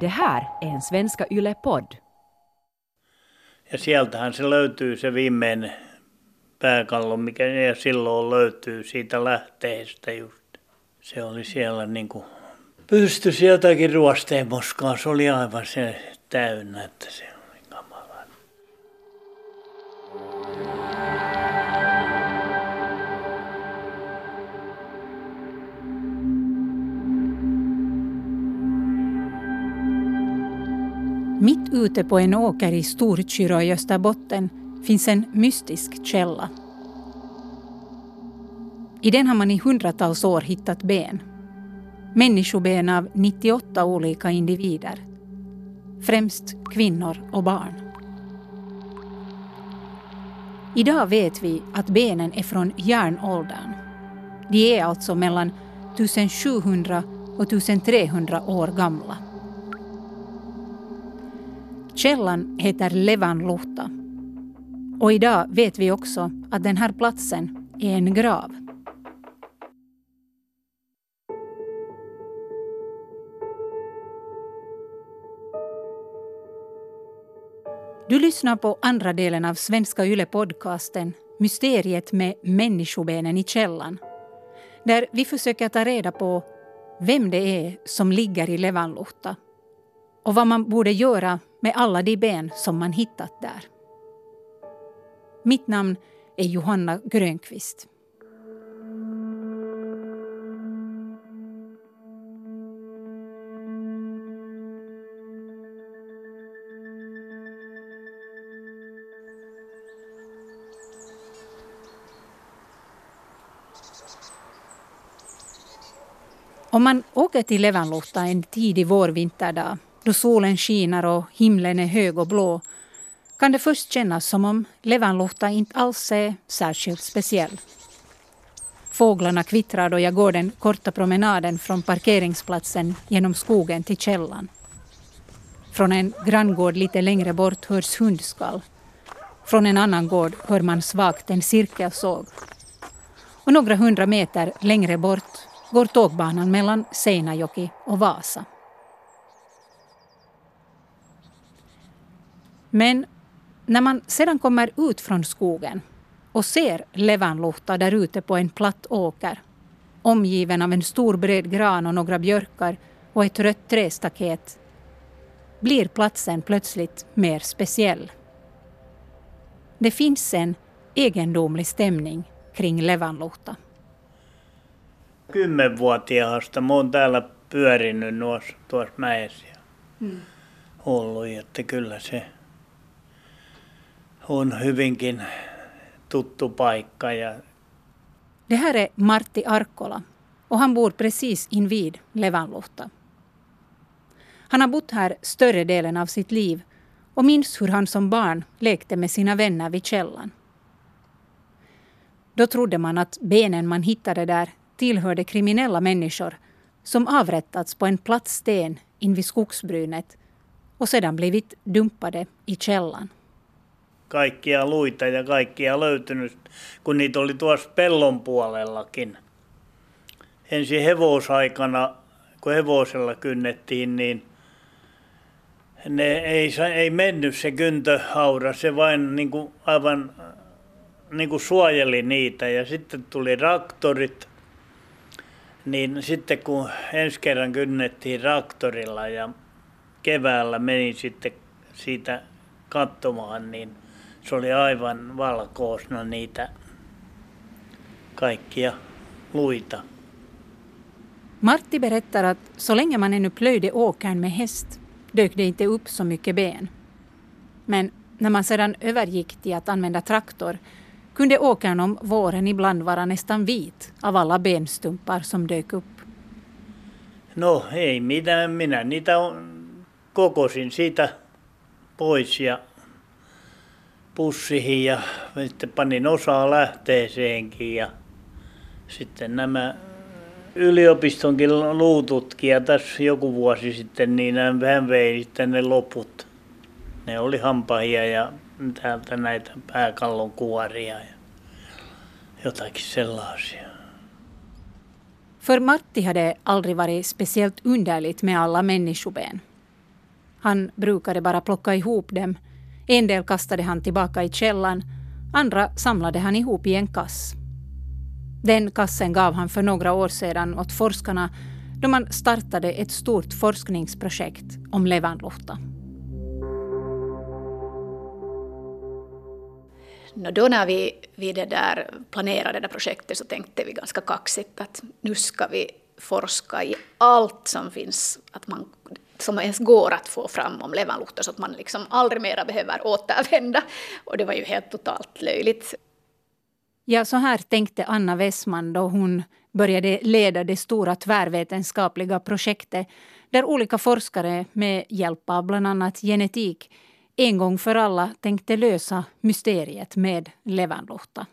Det här är en Svenska Yle-podd. Ja sieltähän se löytyy se viimeinen pääkallo, mikä ja silloin löytyy siitä lähteestä just. Se oli siellä niin kuin pysty sieltäkin ruosteen moskaa. Se oli aivan se täynnä, että se Mitt ute på en åker i Storkyrå i Österbotten finns en mystisk källa. I den har man i hundratals år hittat ben. Människoben av 98 olika individer. Främst kvinnor och barn. Idag vet vi att benen är från järnåldern. De är alltså mellan 1700 och 1300 år gamla. Källan heter Levanluhta. Och idag vet vi också att den här platsen är en grav. Du lyssnar på andra delen av Svenska Yle-podcasten Mysteriet med människobenen i källan. Där vi försöker ta reda på vem det är som ligger i Levanluhta och vad man borde göra med alla de ben som man hittat där. Mitt namn är Johanna Grönqvist. Om man åker till Levanluhta en tidig vårvinterdag då solen skiner och himlen är hög och blå kan det först kännas som om Levanluhta inte alls är särskilt speciell. Fåglarna kvittrar då jag går den korta promenaden från parkeringsplatsen genom skogen till källan. Från en granngård lite längre bort hörs hundskall. Från en annan gård hör man svagt en cirkelsåg. Och några hundra meter längre bort går tågbanan mellan Seinäjoki och Vasa. Men när man sedan kommer ut från skogen och ser Levanluhta där ute på en platt åker omgiven av en stor bred gran och några björkar och ett rött trästaket blir platsen plötsligt mer speciell. Det finns en egendomlig stämning kring Levanluhta. Kymmenvuotiaasta mä oon täällä pyörinyt tuossa, tuossa mäessä ja mm. ollut, että kyllä se on hyvinkin tuttu paikka. Ja... Det här är Martti Arkkola och han bor precis invid Levanluhta. Han har bott här större delen av sitt liv och minns hur han som barn lekte med sina vänner vid källan. Då trodde man att benen man hittade där tillhörde kriminella människor som avrättats på en platt sten invid skogsbrynet och sedan blivit dumpade i källan. Kaikkia luita ja kaikkia löytynyt, kun niitä oli tuossa pellon puolellakin. Ensin hevosaikana, kun hevosella kynnettiin, niin ne ei, ei mennyt se kyntöhaura, se vain niin kuin aivan niin kuin suojeli niitä. Ja sitten tuli traktorit, niin sitten kun ensi kerran kynnettiin traktorilla ja keväällä menin sitten siitä katsomaan, niin se oli aivan valkoosna niitä kaikkia luita. Martti berättar att så länge man ännu plöjde åkern med häst dök det inte upp så mycket ben. Men när man sedan övergick till att använda traktor kunde åkern om våren ibland vara nästan vit av alla benstumpar som dök upp. No ei mitään, minä niitä kokosin siitä pois ja pussiin ja sitten panin osaa lähteeseenkin ja sitten nämä yliopistonkin luututkija tässä joku vuosi sitten, niin hän vei sitten ne loput. Ne oli hampahia ja täältä näitä pääkallon kuoria ja jotakin sellaisia. För Matti hade aldrig varit speciellt underligt med alla människoben. Han brukade bara plocka ihop dem. En del kastade han tillbaka i källan, andra samlade han ihop i en kass. Den kassen gav han för några år sedan åt forskarna då man startade ett stort forskningsprojekt om levanluhta. Då när vi, vi det där planerade det projektet så tänkte vi ganska kaxigt att nu ska vi forska i allt som finns, att man, som ens går att få fram om levanluhta så att man liksom aldrig mera behöver återvända. Och det var ju helt totalt löjligt. Ja, så här tänkte Anna Westman då hon började leda det stora tvärvetenskapliga projektet där olika forskare med hjälp av bland annat genetik en gång för alla tänkte lösa mysteriet med levanluhta.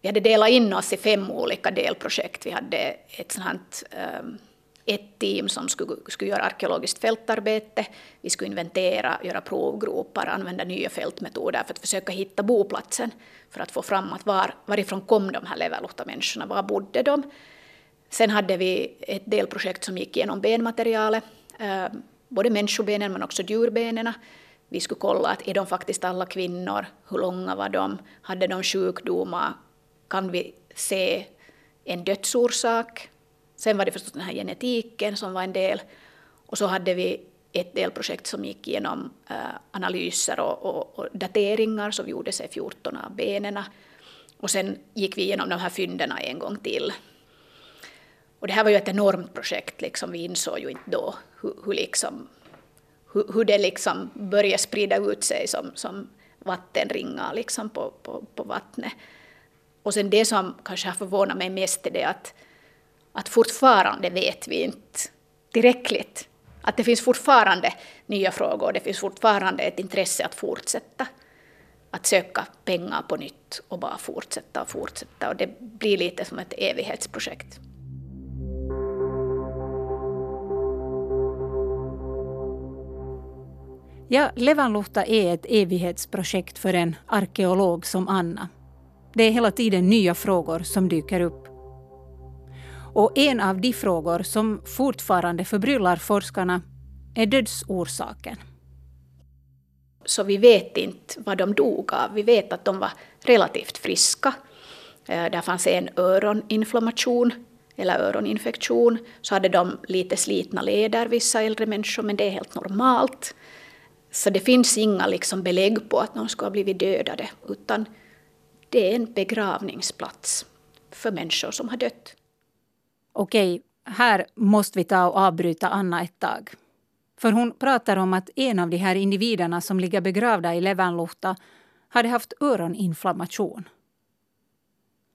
Vi hade delat in oss i fem olika delprojekt. Vi hade ett sånt um, ett team som skulle, skulle göra arkeologiskt fältarbete. Vi skulle inventera, göra provgropar, använda nya fältmetoder för att försöka hitta boplatsen. För att få fram att var, varifrån kom de här leverlotta-människorna, var bodde de? Sen hade vi ett delprojekt som gick igenom benmaterialet, eh, både människobenen men också djurbenen. Vi skulle kolla att är de faktiskt alla kvinnor, hur långa var de, hade de sjukdomar, kan vi se en dödsorsak? Sen var det förstås den här genetiken som var en del. Och så hade vi ett delprojekt som gick igenom äh, analyser och, och, och, dateringar som gjordes i 14 av benen. Och sen gick vi igenom de här fynden en gång till. Och det här var ju ett enormt projekt, liksom. vi insåg ju inte då hur, hur, liksom, hur, hur det liksom började sprida ut sig som, som vattenringar liksom på, på, på vattnet. Och sen det som kanske har förvånat mig mest är det att att fortfarande vet vi inte tillräckligt. Att det finns fortfarande nya frågor, det finns fortfarande ett intresse att fortsätta. Att söka pengar på nytt och bara fortsätta och fortsätta. Och det blir lite som ett evighetsprojekt. Ja, Levanluhta är ett evighetsprojekt för en arkeolog som Anna. Det är hela tiden nya frågor som dyker upp. Och en av de frågor som fortfarande förbryllar forskarna är dödsorsaken. Så vi vet inte vad de dog av. Vi vet att de var relativt friska. Eh, där fanns en öroninflammation eller öroninfektion. Så hade de lite slitna leder, vissa äldre människor, men det är helt normalt. Så det finns inga liksom belägg på att någon skulle ha blivit dödade, utan det är en begravningsplats för människor som har dött okej, här måste vi ta och avbryta Anna ett tag. För hon pratar om att en av de här individerna som ligger begravda i Levanluhta hade haft öroninflammation.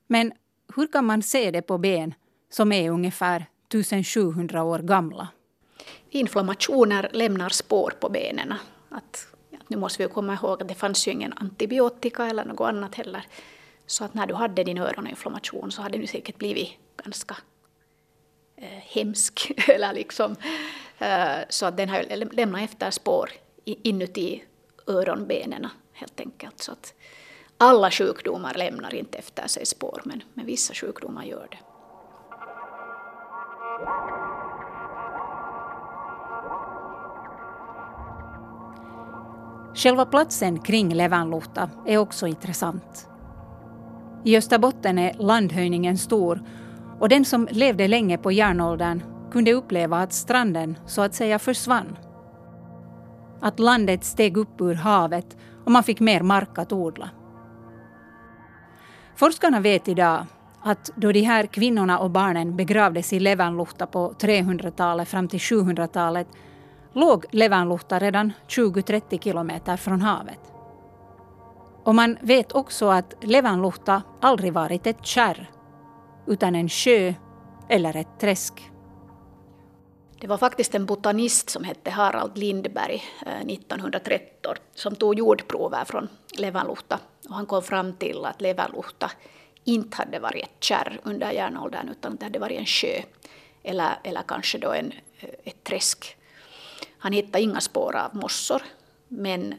Men hur kan man se det på ben som är ungefär 1700 år gamla? Inflammationer lämnar spår på benen. Att, nu måste vi komma ihåg att det fanns ju ingen antibiotika eller något annat heller. Så att när du hade din öroninflammation så hade du säkert blivit ganska Eh, hemsk. eller liksom, eh, så att den har lämnat efter spår inuti öronbenen helt enkelt. Så att alla sjukdomar lämnar inte efter sig spår, men, men vissa sjukdomar gör det. Själva platsen kring Levanluhta är också intressant. I Österbotten är landhöjningen stor och den som levde länge på järnåldern kunde uppleva att stranden så att säga försvann. Att landet steg upp ur havet och man fick mer mark att odla. Forskarna vet idag att då de här kvinnorna och barnen begravdes i Levanluhta på 300-talet fram till 700-talet låg Levanluhta redan 20-30 kilometer från havet. Och man vet också att Levanluhta aldrig varit ett kärr utan en sjö eller ett träsk. Det var faktiskt en botanist som hette Harald Lindberg eh, 1913 som tog jordprover från Levanluhta och han kom fram till att Levanluhta inte hade varit ett kärr under järnåldern utan det hade varit en sjö eller, eller kanske då en, eh, ett träsk. Han hittade inga spår av mossor men,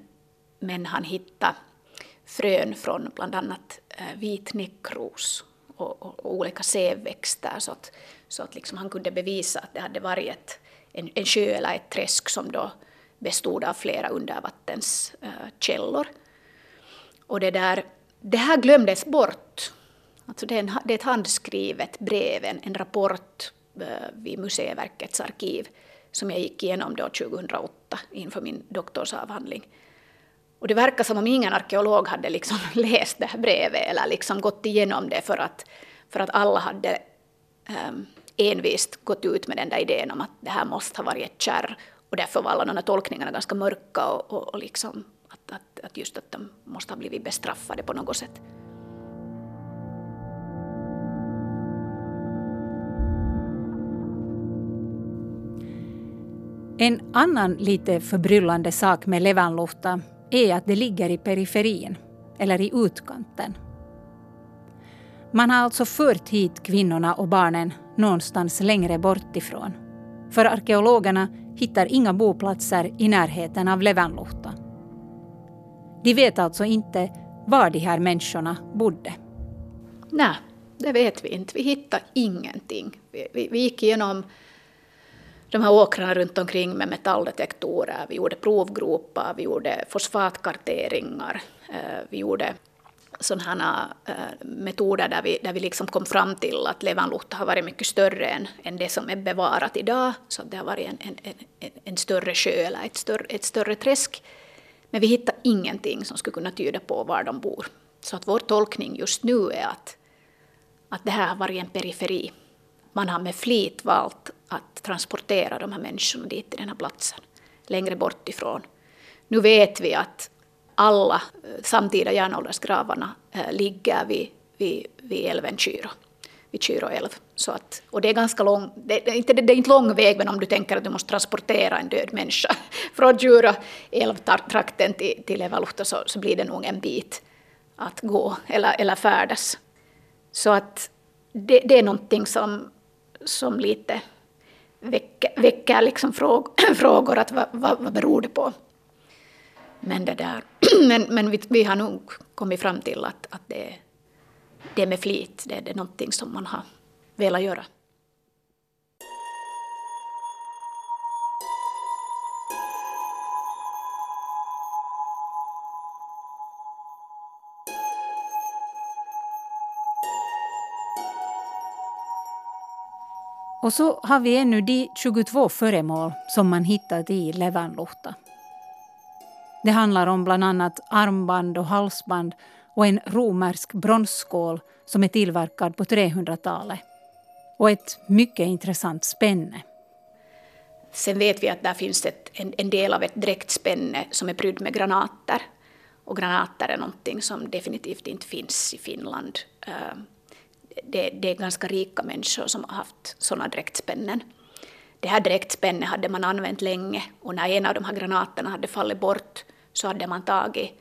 men han hittade frön från bland annat eh, vit vitnäckros och, och, och olika sävväxter så att, så att liksom han kunde bevisa att det hade varit ett, en, en sjö eller ett träsk som då bestod av flera undervattenskällor. Eh, och det, där, det här glömdes bort. Alltså det, är en, det är ett handskrivet brev, en, en rapport eh, vid Museiverkets arkiv som jag gick igenom då 2008 inför min doktorsavhandling. Och det verkar som om ingen arkeolog hade liksom läst det här brevet eller liksom gått igenom det för att, för att alla hade um, envist gått ut med den där idén om att det här måste ha varit ett kärr och därför var alla de här tolkningarna ganska mörka och, och, och liksom att, att, att just att de måste ha blivit bestraffade på något sätt. En annan lite förbryllande sak med Levanluhta är att det ligger i periferin, eller i utkanten. Man har alltså fört hit kvinnorna och barnen någonstans längre bort ifrån. För arkeologerna hittar inga boplatser i närheten av Levanluhta. De vet alltså inte var de här människorna bodde. Nej, det vet vi inte. Vi hittar ingenting. Vi, vi, vi gick igenom de här åkrarna runt omkring med metalldetektorer. Vi gjorde provgropar, vi gjorde fosfatkarteringar, eh, vi gjorde sådana eh, metoder där vi, där vi liksom kom fram till att Levanluhta har varit mycket större än, än det som är bevarat idag. Så det har varit en, en, en, en större sjö eller ett större, ett större träsk. Men vi hittar ingenting som skulle kunna tyda på var de bor. Så att vår tolkning just nu är att, att det här har varit en periferi. Man har med flit valt att transportera de här människorna dit till den här platsen, längre bort ifrån. Nu vet vi att alla eh, samtida järnåldersgravarna eh, ligger vid, vid, vid älven Kyro, vid Kyro älv. Så att, och det är ganska lång, det är, inte, det är inte lång väg, men om du tänker att du måste transportera en död människa från Kyro älvtrakten till, till Evaluhta så, så blir det nog en bit att gå eller, eller färdas. Så att det, det är någonting som, som lite väcker, väcker liksom fråg, frågor att vad, vad, vad beror det på? Men, det där, men, men vi, vi, har nog kommit fram till att, att det, det är med flit, det, det är någonting som man har velat göra. Och så har vi ännu de 22 föremål som man hittat i Levanluhta. Det handlar om bland annat armband och halsband och en romersk bronsskål som är tillverkad på 300-talet. Och ett mycket intressant spänne. Sen vet vi att där finns ett, en, en del av ett dräktspänne som är prydd med granater. Och granater är någonting som definitivt inte finns i Finland. Eh, det, det, är ganska rika människor som har haft sådana dräktspännen. Det här dräktspännet hade man använt länge och när en av de här granaterna hade fallit bort så hade man tagit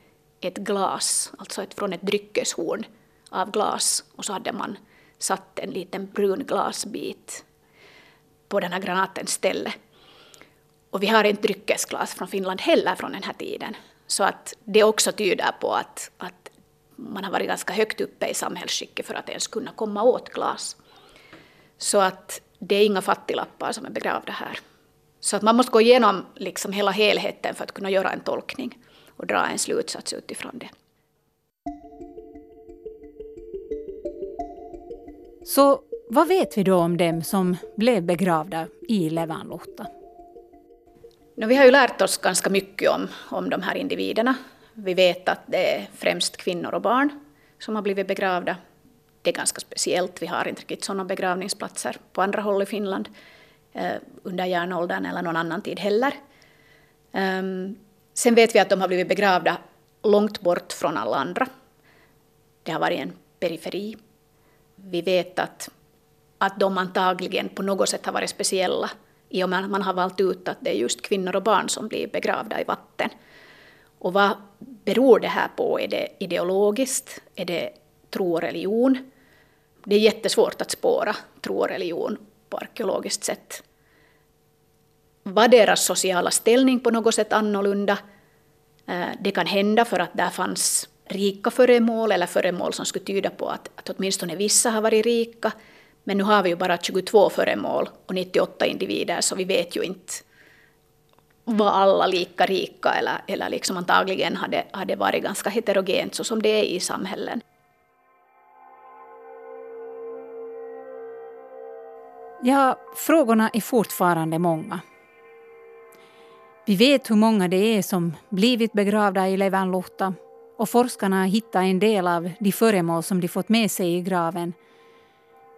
ett glas, alltså ett, från ett dryckeshorn av glas och så hade man satt en liten brun glasbit på den här granatens ställe. Och vi har inte dryckesglas från Finland heller från den här tiden. Så att det också tyder på att, att man har varit ganska högt uppe i samhällsskicket för att ens kunna komma åt glas. Så att det är inga fattiglappar som är begravda här. Så att man måste gå igenom liksom hela helheten för att kunna göra en tolkning och dra en slutsats utifrån det. Så vad vet vi då om dem som blev begravda i Levanluhta? vi har ju lärt oss ganska mycket om, om de här individerna. Vi vet att det är främst kvinnor och barn som har blivit begravda. Det är ganska speciellt, vi har inte riktigt sådana begravningsplatser på andra håll i Finland eh, under järnåldern eller någon annan tid heller. Ehm, sen vet vi att de har blivit begravda långt bort från alla andra. Det har varit en periferi. Vi vet att, att de antagligen på något sätt har varit speciella i och med att man har valt ut att det är just kvinnor och barn som blir begravda i vatten. Och vad beror det här på? Är det ideologiskt? Är det tro och religion? Det är jättesvårt att spåra tro och religion på arkeologiskt sätt. Var deras sociala ställning på något sätt annorlunda? Eh, det kan hända för att där fanns rika föremål eller föremål som skulle tyda på att, att åtminstone vissa har varit rika. Men nu har vi ju bara 22 föremål och 98 individer så vi vet ju inte var alla lika rika eller, eller liksom antagligen hade, hade varit ganska heterogent så som det är i samhällen. Ja, frågorna är fortfarande många. Vi vet hur många det är som blivit begravda i Levanluhta och forskarna har hittat en del av de föremål som de fått med sig i graven.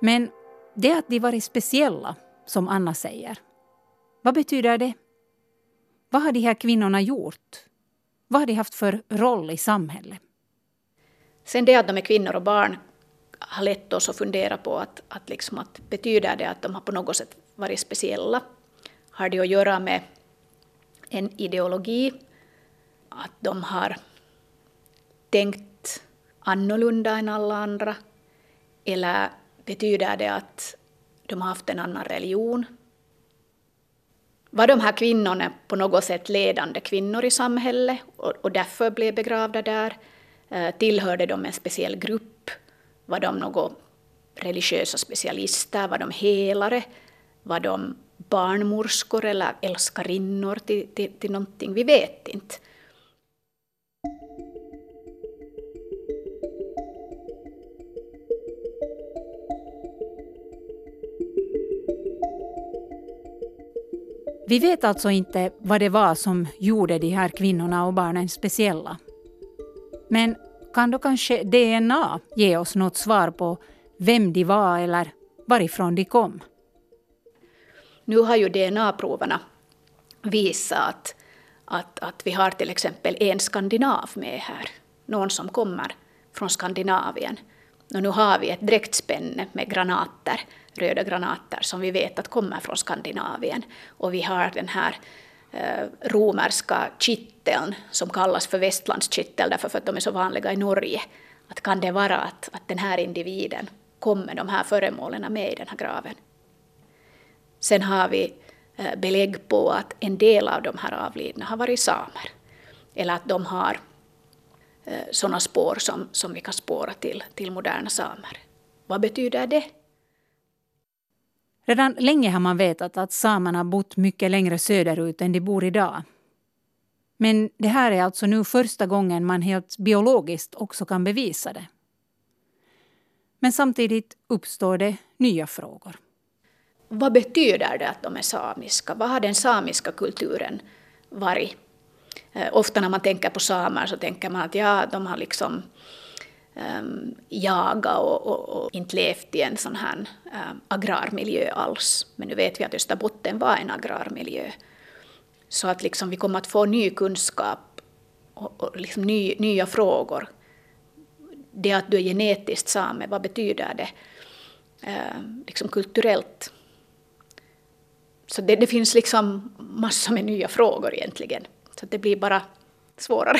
Men det att de varit speciella, som Anna säger. Vad betyder det? Vad har de här kvinnorna gjort? Vad har de haft för roll i samhället? Sen det att de är kvinnor och barn har lett oss att fundera på att, att, liksom att betyder det att de har på något sätt varit speciella? Har det att göra med en ideologi? Att de har tänkt annorlunda än alla andra? Eller betyder det att de har haft en annan religion? Var de här kvinnorna på något sätt ledande kvinnor i samhället och, och därför blev begravda där? Eh, tillhörde de en speciell grupp? Var de några religiösa specialister? Var de helare? Var de barnmorskor eller älskarinnor till, till, till någonting? Vi vet inte. Vi vet alltså inte vad det var som gjorde de här kvinnorna och barnen speciella. Men kan då kanske DNA ge oss något svar på vem de var eller varifrån de kom? Nu har ju DNA-proverna visat att, att, att vi har till exempel en skandinav med här. Någon som kommer från Skandinavien. Och nu har vi ett dräktspänne med granater röda granater som vi vet att kommer från Skandinavien. Och vi har den här eh, romerska kitteln som kallas för västlandskittel därför att de är så vanliga i Norge. Att kan det vara att, att den här individen kom med de här föremålen med i den här graven? Sen har vi eh, belägg på att en del av de här avlidna har varit samer. Eller att de har sådana spår som, som vi kan spåra till, till moderna samer. Vad betyder det? Redan länge har man vetat att samerna bott mycket längre söderut än de bor idag. Men det här är alltså nu första gången man helt biologiskt också kan bevisa det. Men samtidigt uppstår det nya frågor. Vad betyder det att de är samiska? Vad har den samiska kulturen varit? Eh, ofta när man tänker på samer så tänker man att ja, de har liksom um, jagat och, och, och, inte levt i en sån här um, agrarmiljö alls. Men nu vet vi att Österbotten var en agrarmiljö. Så att liksom vi kommer att få ny kunskap och, och liksom ny, nya frågor. Det att du är genetiskt same, vad betyder det uh, liksom kulturellt? Så det, det, finns liksom massor med nya frågor egentligen. Så det blir bara svårare.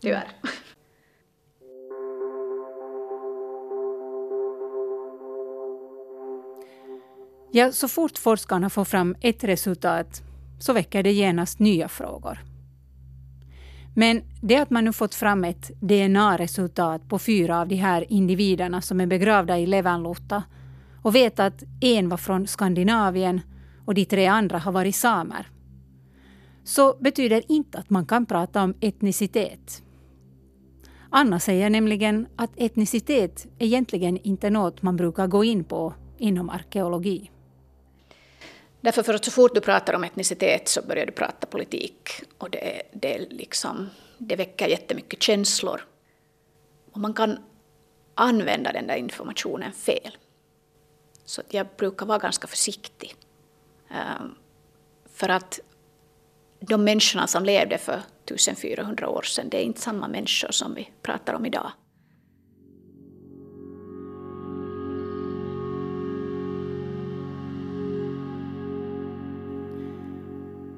Tyvärr. Ja, så fort forskarna får fram ett resultat så väcker det genast nya frågor. Men det att man nu fått fram ett DNA-resultat på fyra av de här individerna som är begravda i Levanluhta och vet att en var från Skandinavien och de tre andra har varit samer, så betyder inte att man kan prata om etnicitet. Anna säger nämligen att etnicitet egentligen inte är något man brukar gå in på inom arkeologi. Därför för att så fort du pratar om etnicitet så börjar du prata politik. Och det, det, liksom, det väcker jättemycket känslor. Och man kan använda den där informationen fel. Så jag brukar vara ganska försiktig. Ehm, för att de människorna som levde för 1400 år sedan, det är inte samma människor som vi pratar om idag.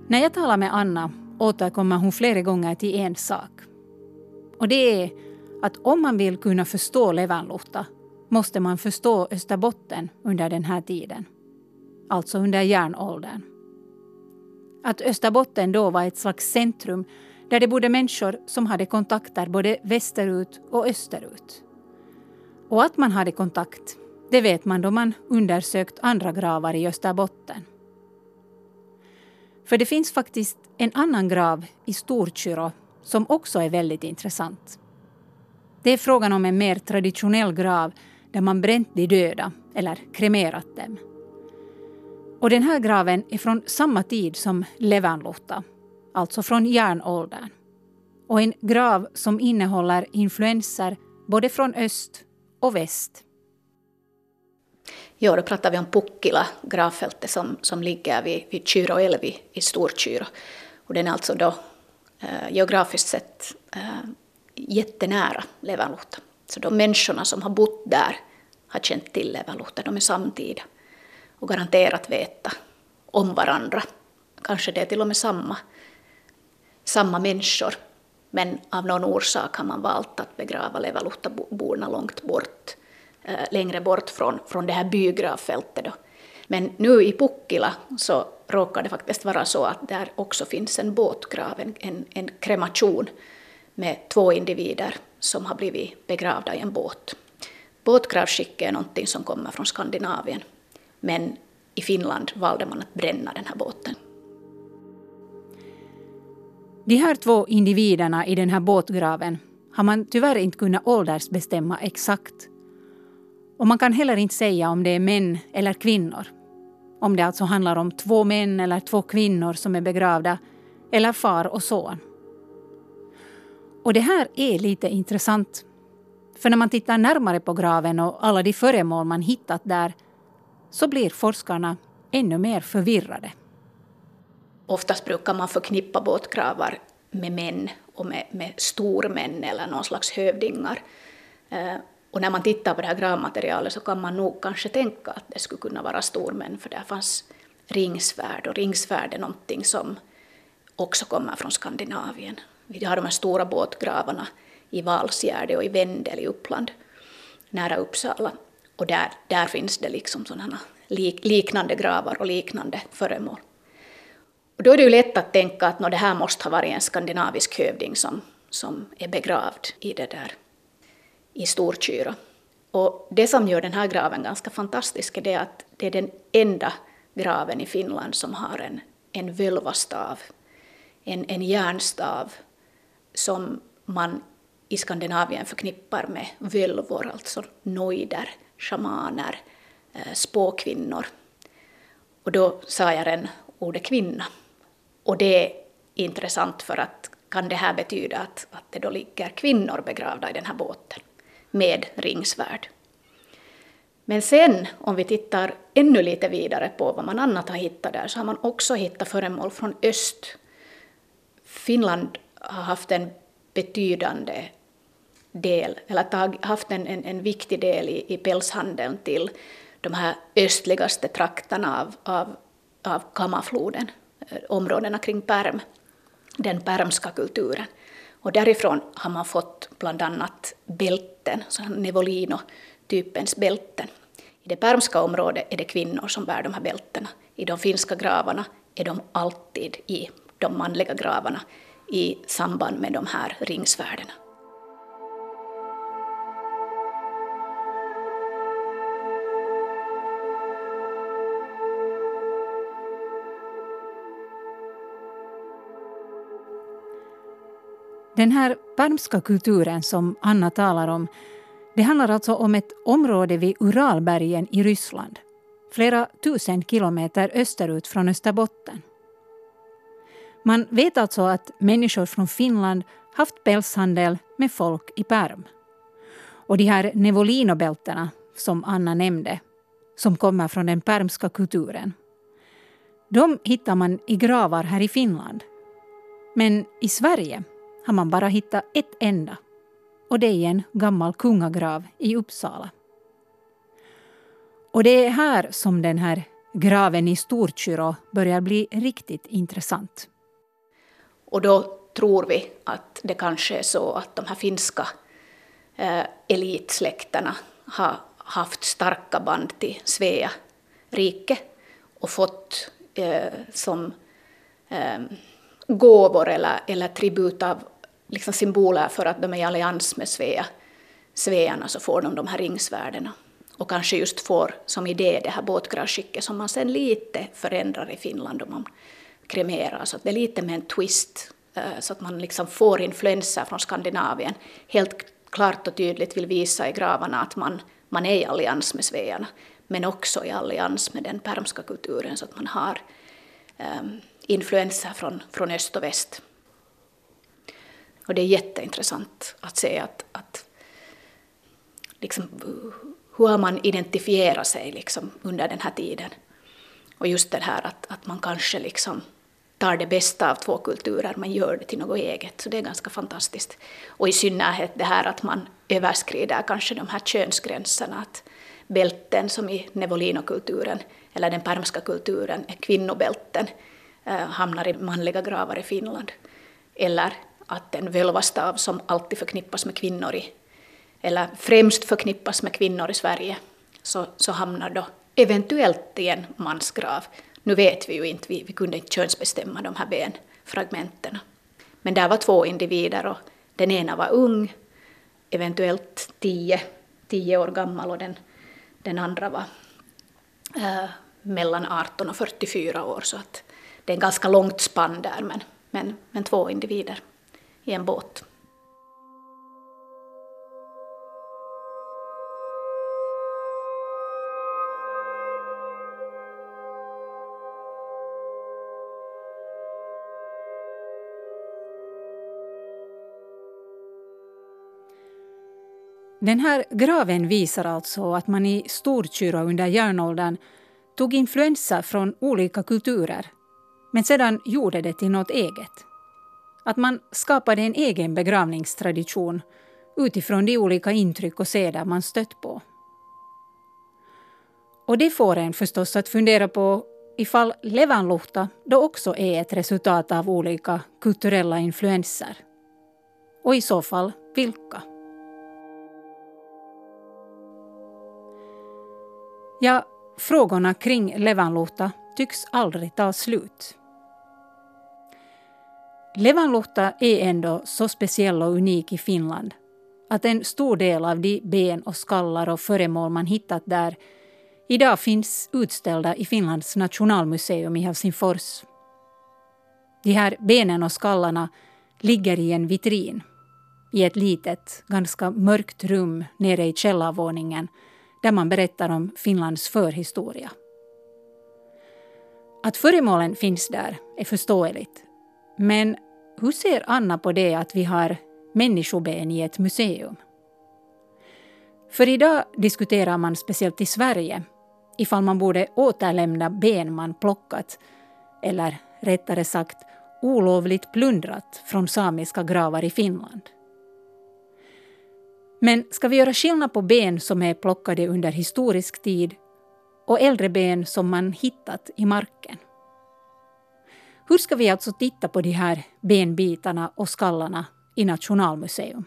När jag talar med Anna återkommer hon flera gånger till en sak. Och det är att om man vill kunna förstå Levanluhta måste man förstå Österbotten under den här tiden. Alltså under järnåldern. Att Österbotten då var ett slags centrum där det bodde människor som hade kontakter både västerut och österut. Och att man hade kontakt, det vet man då man undersökt andra gravar i Österbotten. För det finns faktiskt en annan grav i Storkyrå som också är väldigt intressant. Det är frågan om en mer traditionell grav där man bränt de döda eller kremerat dem. Och den här graven är från samma tid som Levanluhta, alltså från järnåldern. Och en grav som innehåller influenser både från öst och väst. Ja, då pratar vi om Pukkila, gravfältet som, som ligger vid, vid Kyroelvi i Storkyro. Och den är alltså då eh, geografiskt sett eh, jättenära Levanluhta. Så de människorna som har bott där har känt till Levanluhta, de är samtida och garanterat veta om varandra. Kanske det är till och med samma, samma människor. Men av någon orsak har man valt att begrava Levaluhtaborna långt bort, eh, längre bort från, från det här bygravfältet. Då. Men nu i Pukkila så råkar det faktiskt vara så att där också finns en båtgrav, en, en kremation med två individer som har blivit begravda i en båt. Båtgravskick är någonting som kommer från Skandinavien. Men i Finland valde man att bränna den här båten. De här två individerna i den här båtgraven har man tyvärr inte kunnat åldersbestämma exakt. Och man kan heller inte säga om det är män eller kvinnor. Om det alltså handlar om två män eller två kvinnor som är begravda, eller far och son. Och det här är lite intressant. För när man tittar närmare på graven och alla de föremål man hittat där så blir forskarna ännu mer förvirrade. Oftast brukar man förknippa båtgravar med män och med, med stormän eller någon slags hövdingar. Eh, och när man tittar på det här gravmaterialet så kan man nog kanske tänka att det skulle kunna vara stormän för där fanns ringsvärd och ringsvärd är någonting som också kommer från Skandinavien. Vi har de här stora båtgravarna i Valsgärde och i Vendel i Uppland, nära Uppsala. Och där, där finns det liksom sådana lik, liknande gravar och liknande föremål. Och då är det ju lätt att tänka att det här måste ha varit en skandinavisk hövding som, som är begravd i det där i Storkyra. Och det som gör den här graven ganska fantastisk är det att det är den enda graven i Finland som har en, en völvastav, en, en järnstav som man i Skandinavien förknippar med völvor, alltså nojder shamaner, eh, spåkvinnor. Och då sa jag den ordet kvinna. Och det är intressant för att kan det här betyda att, att det då ligger kvinnor begravda i den här båten med ringsvärd. Men sen om vi tittar ännu lite vidare på vad man annat har hittat där så har man också hittat föremål från öst. Finland har haft en betydande del, eller tag, haft en, en, en, viktig del i, i pälshandeln till de här östligaste trakterna av, av, av Kammarfloden, eh, områdena kring Perm, den permska kulturen. Och därifrån har man fått bland annat bälten, Nevolino-typens bälten. I det permska området är det kvinnor som bär de här bältena. I de finska gravarna är de alltid i de manliga gravarna i samband med de här ringsvärdena. Den här permska kulturen som Anna talar om, det handlar alltså om ett område vid Uralbergen i Ryssland, flera tusen kilometer österut från Österbotten. Man vet alltså att människor från Finland haft pälshandel med folk i Perm. Och de här nevolinobältena, som Anna nämnde, som kommer från den permska kulturen, de hittar man i gravar här i Finland. Men i Sverige har man bara hittat ett enda. Och det är i en gammal kungagrav i Uppsala. Och det är här som den här graven i Storkyrå börjar bli riktigt intressant. Och då tror vi att det kanske är så att de här finska eh, elitsläkterna har haft starka band till Svea rike och fått eh, som eh, gåvor eller, eller tribut av liksom symboler för att de är i allians med Svea, svearna så får de de här ringsvärdena. Och kanske just får som idé det här båtgravskicket som man sen lite förändrar i Finland. om man kremerar. Så det är lite med en twist eh, så att man liksom får influenser från Skandinavien. Helt klart och tydligt vill visa i gravarna att man, man är i allians med svearna men också i allians med den permska kulturen så att man har um, influenser från, från öst och väst. Och det är jätteintressant att se att, att liksom, hur har man identifierat sig liksom under den här tiden. Och just det här att, att man kanske liksom tar det bästa av två kulturer, men gör det till något eget. Så det är ganska fantastiskt. Och i synnerhet det här att man överskrider kanske de här könsgränserna. Att bälten som i Nevolino-kulturen eller den permska kulturen är kvinnobälten eh, hamnar i manliga gravar i Finland. Eller att en völvastav som alltid förknippas med kvinnor i, eller främst förknippas med kvinnor i Sverige, så, så hamnar då eventuellt i en mansgrav. Nu vet vi ju inte, vi, vi kunde inte könsbestämma de här benfragmenten. Men där var två individer och den ena var ung, eventuellt tio, tio år gammal och den, den andra var äh, mellan 18 och 44 år. Så att det är en ganska långt spann där, men, men, men två individer i en båt. Den här graven visar alltså att man i Storkyrå under järnåldern tog influenser från olika kulturer men sedan gjorde det till något eget. Att man skapade en egen begravningstradition utifrån de olika intryck och seder man stött på. Och det får en förstås att fundera på ifall levanluhta då också är ett resultat av olika kulturella influenser. Och i så fall vilka? Ja, frågorna kring Levanluhta tycks aldrig ta slut. Levanluhta är ändå så speciell och unik i Finland att en stor del av de ben och skallar och föremål man hittat där idag finns utställda i Finlands nationalmuseum i Helsingfors. De här benen och skallarna ligger i en vitrin i ett litet, ganska mörkt rum nere i källarvåningen där man berättar om Finlands förhistoria. Att föremålen finns där är förståeligt. Men hur ser Anna på det att vi har människoben i ett museum? För idag diskuterar man speciellt i Sverige ifall man borde återlämna ben man plockat eller rättare sagt olovligt plundrat från samiska gravar i Finland. Men ska vi göra skillnad på ben som är plockade under historisk tid och äldre ben som man hittat i marken? Hur ska vi alltså titta på de här benbitarna och skallarna i Nationalmuseum?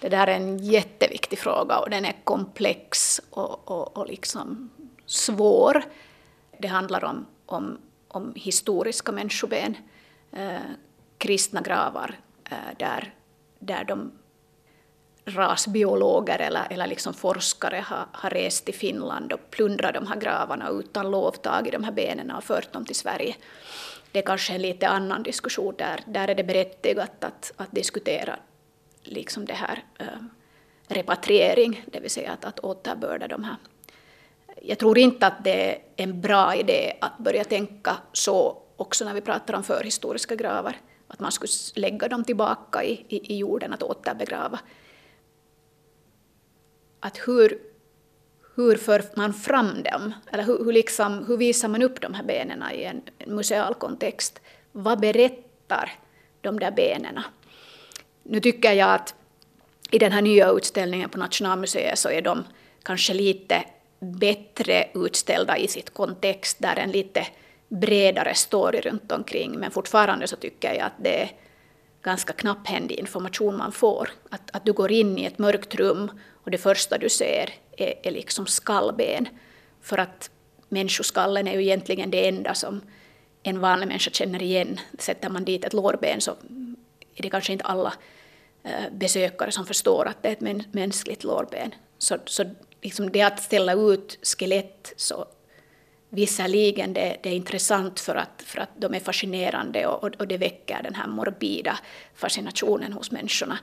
Det där är en jätteviktig fråga och den är komplex och, och, och liksom svår. Det handlar om, om, om historiska människoben, eh, kristna gravar eh, där, där de rasbiologer eller, eller liksom forskare har, har rest till Finland och plundrat de här gravarna utan lov, tagit de här benen och fört dem till Sverige. Det är kanske en lite annan diskussion där. Där är det berättigat att, att diskutera liksom det här äh, repatriering, det vill säga att, att återbörda de här. Jag tror inte att det är en bra idé att börja tänka så också när vi pratar om förhistoriska gravar, att man skulle lägga dem tillbaka i, i, i jorden, att återbegrava att hur, hur för man fram dem? Eller hur, hur, liksom, hur visar man upp de här benen i en, en museal kontext? Vad berättar de där benen? Nu tycker jag att i den här nya utställningen på Nationalmuseet så är de kanske lite bättre utställda i sitt kontext, där en lite bredare story runt omkring. Men fortfarande så tycker jag att det är ganska knapphändig information man får. Att, att du går in i ett mörkt rum och det första du ser är, är liksom skallben. För att människoskallen är ju egentligen det enda som en vanlig människa känner igen. Sätter man dit ett lårben så är det kanske inte alla eh, besökare som förstår att det är ett mänskligt lårben. Så, så liksom det att ställa ut skelett så visserligen det, det är intressant för att, för att de är fascinerande och, och det väcker den här morbida fascinationen hos människorna.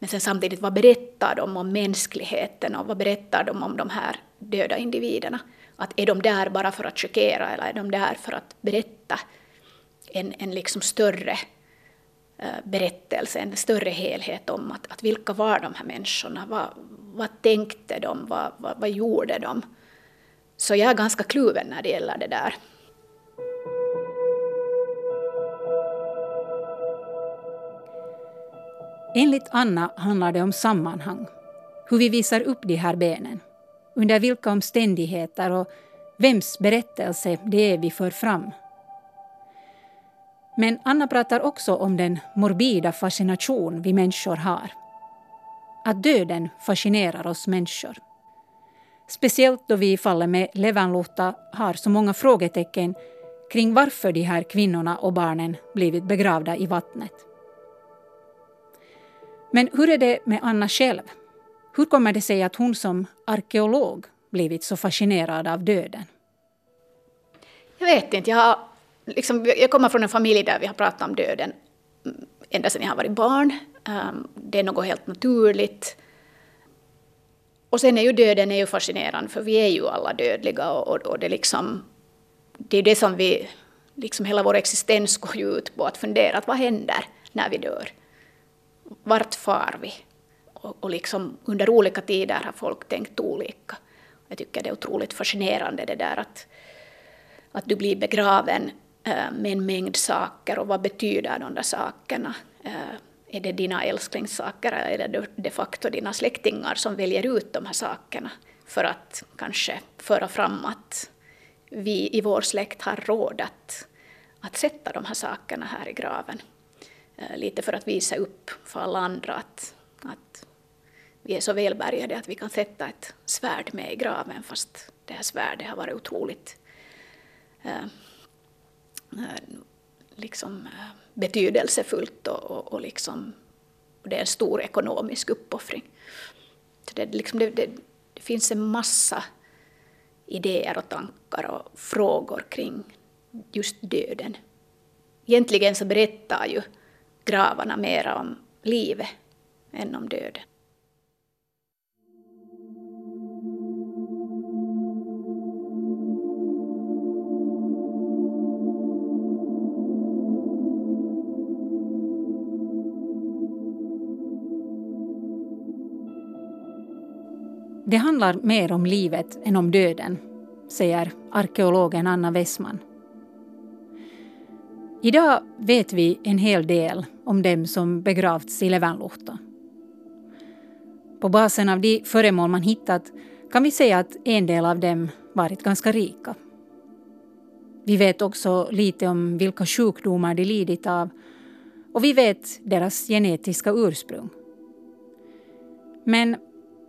Men sen samtidigt, vad berättar de om mänskligheten och vad berättar de om de här döda individerna? Att är de där bara för att chockera eller är de där för att berätta en, en liksom större eh, berättelse, en större helhet om att, att vilka var de här människorna? Vad, vad tänkte de? Vad, vad, vad gjorde de? Så jag är ganska kluven när det gäller det där. Enligt Anna handlar det om sammanhang. Hur vi visar upp de här benen. Under vilka omständigheter och vems berättelse det är vi för fram. Men Anna pratar också om den morbida fascination vi människor har. Att döden fascinerar oss människor. Speciellt då vi i fallet med Levanluhta har så många frågetecken kring varför de här kvinnorna och barnen blivit begravda i vattnet. Men hur är det med Anna själv? Hur kommer det sig att hon som arkeolog blivit så fascinerad av döden? Jag vet inte. Jag, har, liksom, jag kommer från en familj där vi har pratat om döden ända sedan jag har varit barn. Ehm, det är något helt naturligt. Och sen är ju döden är ju fascinerande, för vi är ju alla dödliga och, och, och det, liksom, det är det som vi, liksom hela vår existens går ju ut på, att fundera att vad händer när vi dör? Vart far vi? Och, och liksom under olika tider har folk tänkt olika. Jag tycker det är otroligt fascinerande det där att, att du blir begraven eh, med en mängd saker och vad betyder de där sakerna? Eh, är det dina älsklingssaker eller är det de facto dina släktingar som väljer ut de här sakerna för att kanske föra fram att vi i vår släkt har råd att, att sätta de här sakerna här i graven. Eh, lite för att visa upp för alla andra att, att vi är så välbärgade att vi kan sätta ett svärd med i graven fast det här svärdet har varit otroligt eh, eh liksom, eh, betydelsefullt och, och, och, liksom, och det är en stor ekonomisk uppoffring. Det, liksom, det, det, det finns en massa idéer och tankar och frågor kring just döden. Egentligen så berättar ju gravarna mera om livet än om döden. Det handlar mer om livet än om döden, säger arkeologen Anna Wessman. Idag vet vi en hel del om dem som begravts i Levanluhta. På basen av de föremål man hittat kan vi säga att en del av dem varit ganska rika. Vi vet också lite om vilka sjukdomar de lidit av och vi vet deras genetiska ursprung. Men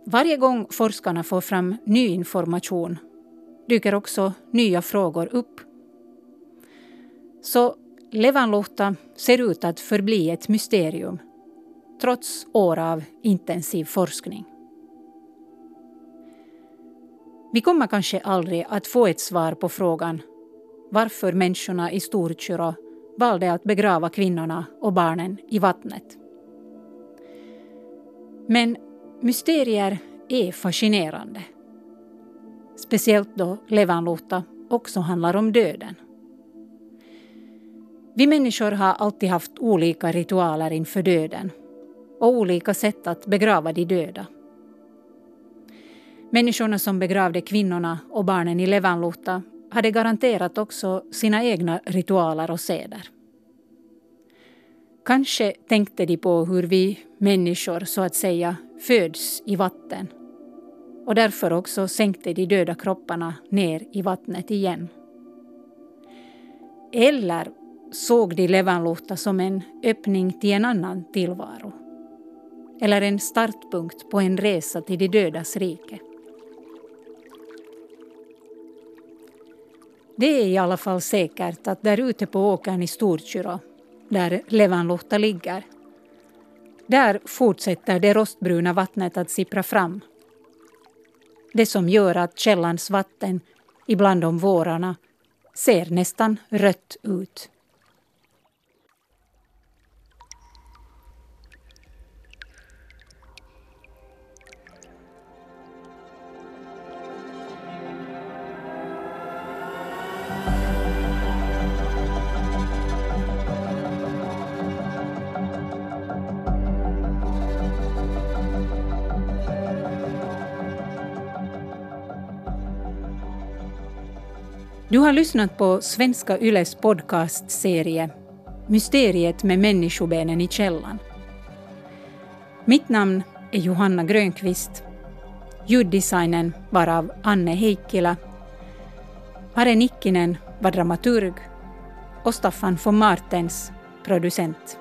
varje gång forskarna får fram ny information dyker också nya frågor upp. Så Levanluhta ser ut att förbli ett mysterium trots år av intensiv forskning. Vi kommer kanske aldrig att få ett svar på frågan varför människorna i Storkyrå valde att begrava kvinnorna och barnen i vattnet. Men Mysterier är fascinerande. Speciellt då Levanluhta också handlar om döden. Vi människor har alltid haft olika ritualer inför döden och olika sätt att begrava de döda. Människorna som begravde kvinnorna och barnen i Levanluhta hade garanterat också sina egna ritualer och seder. Kanske tänkte de på hur vi människor så att säga föds i vatten och därför också sänkte de döda kropparna ner i vattnet igen. Eller såg de Levanluhta som en öppning till en annan tillvaro. Eller en startpunkt på en resa till de dödas rike. Det är i alla fall säkert att där ute på åkern i Storkyrå, där Levanluhta ligger, där fortsätter det rostbruna vattnet att sippra fram. Det som gör att källans vatten ibland om vårarna, ser nästan rött ut. Du har lyssnat på Svenska Yles podcastserie Mysteriet med människobenen i källan. Mitt namn är Johanna Grönqvist. Ljuddesignen var av Anne Heikkilä. Are Nikkinen var dramaturg och Staffan von Martens producent.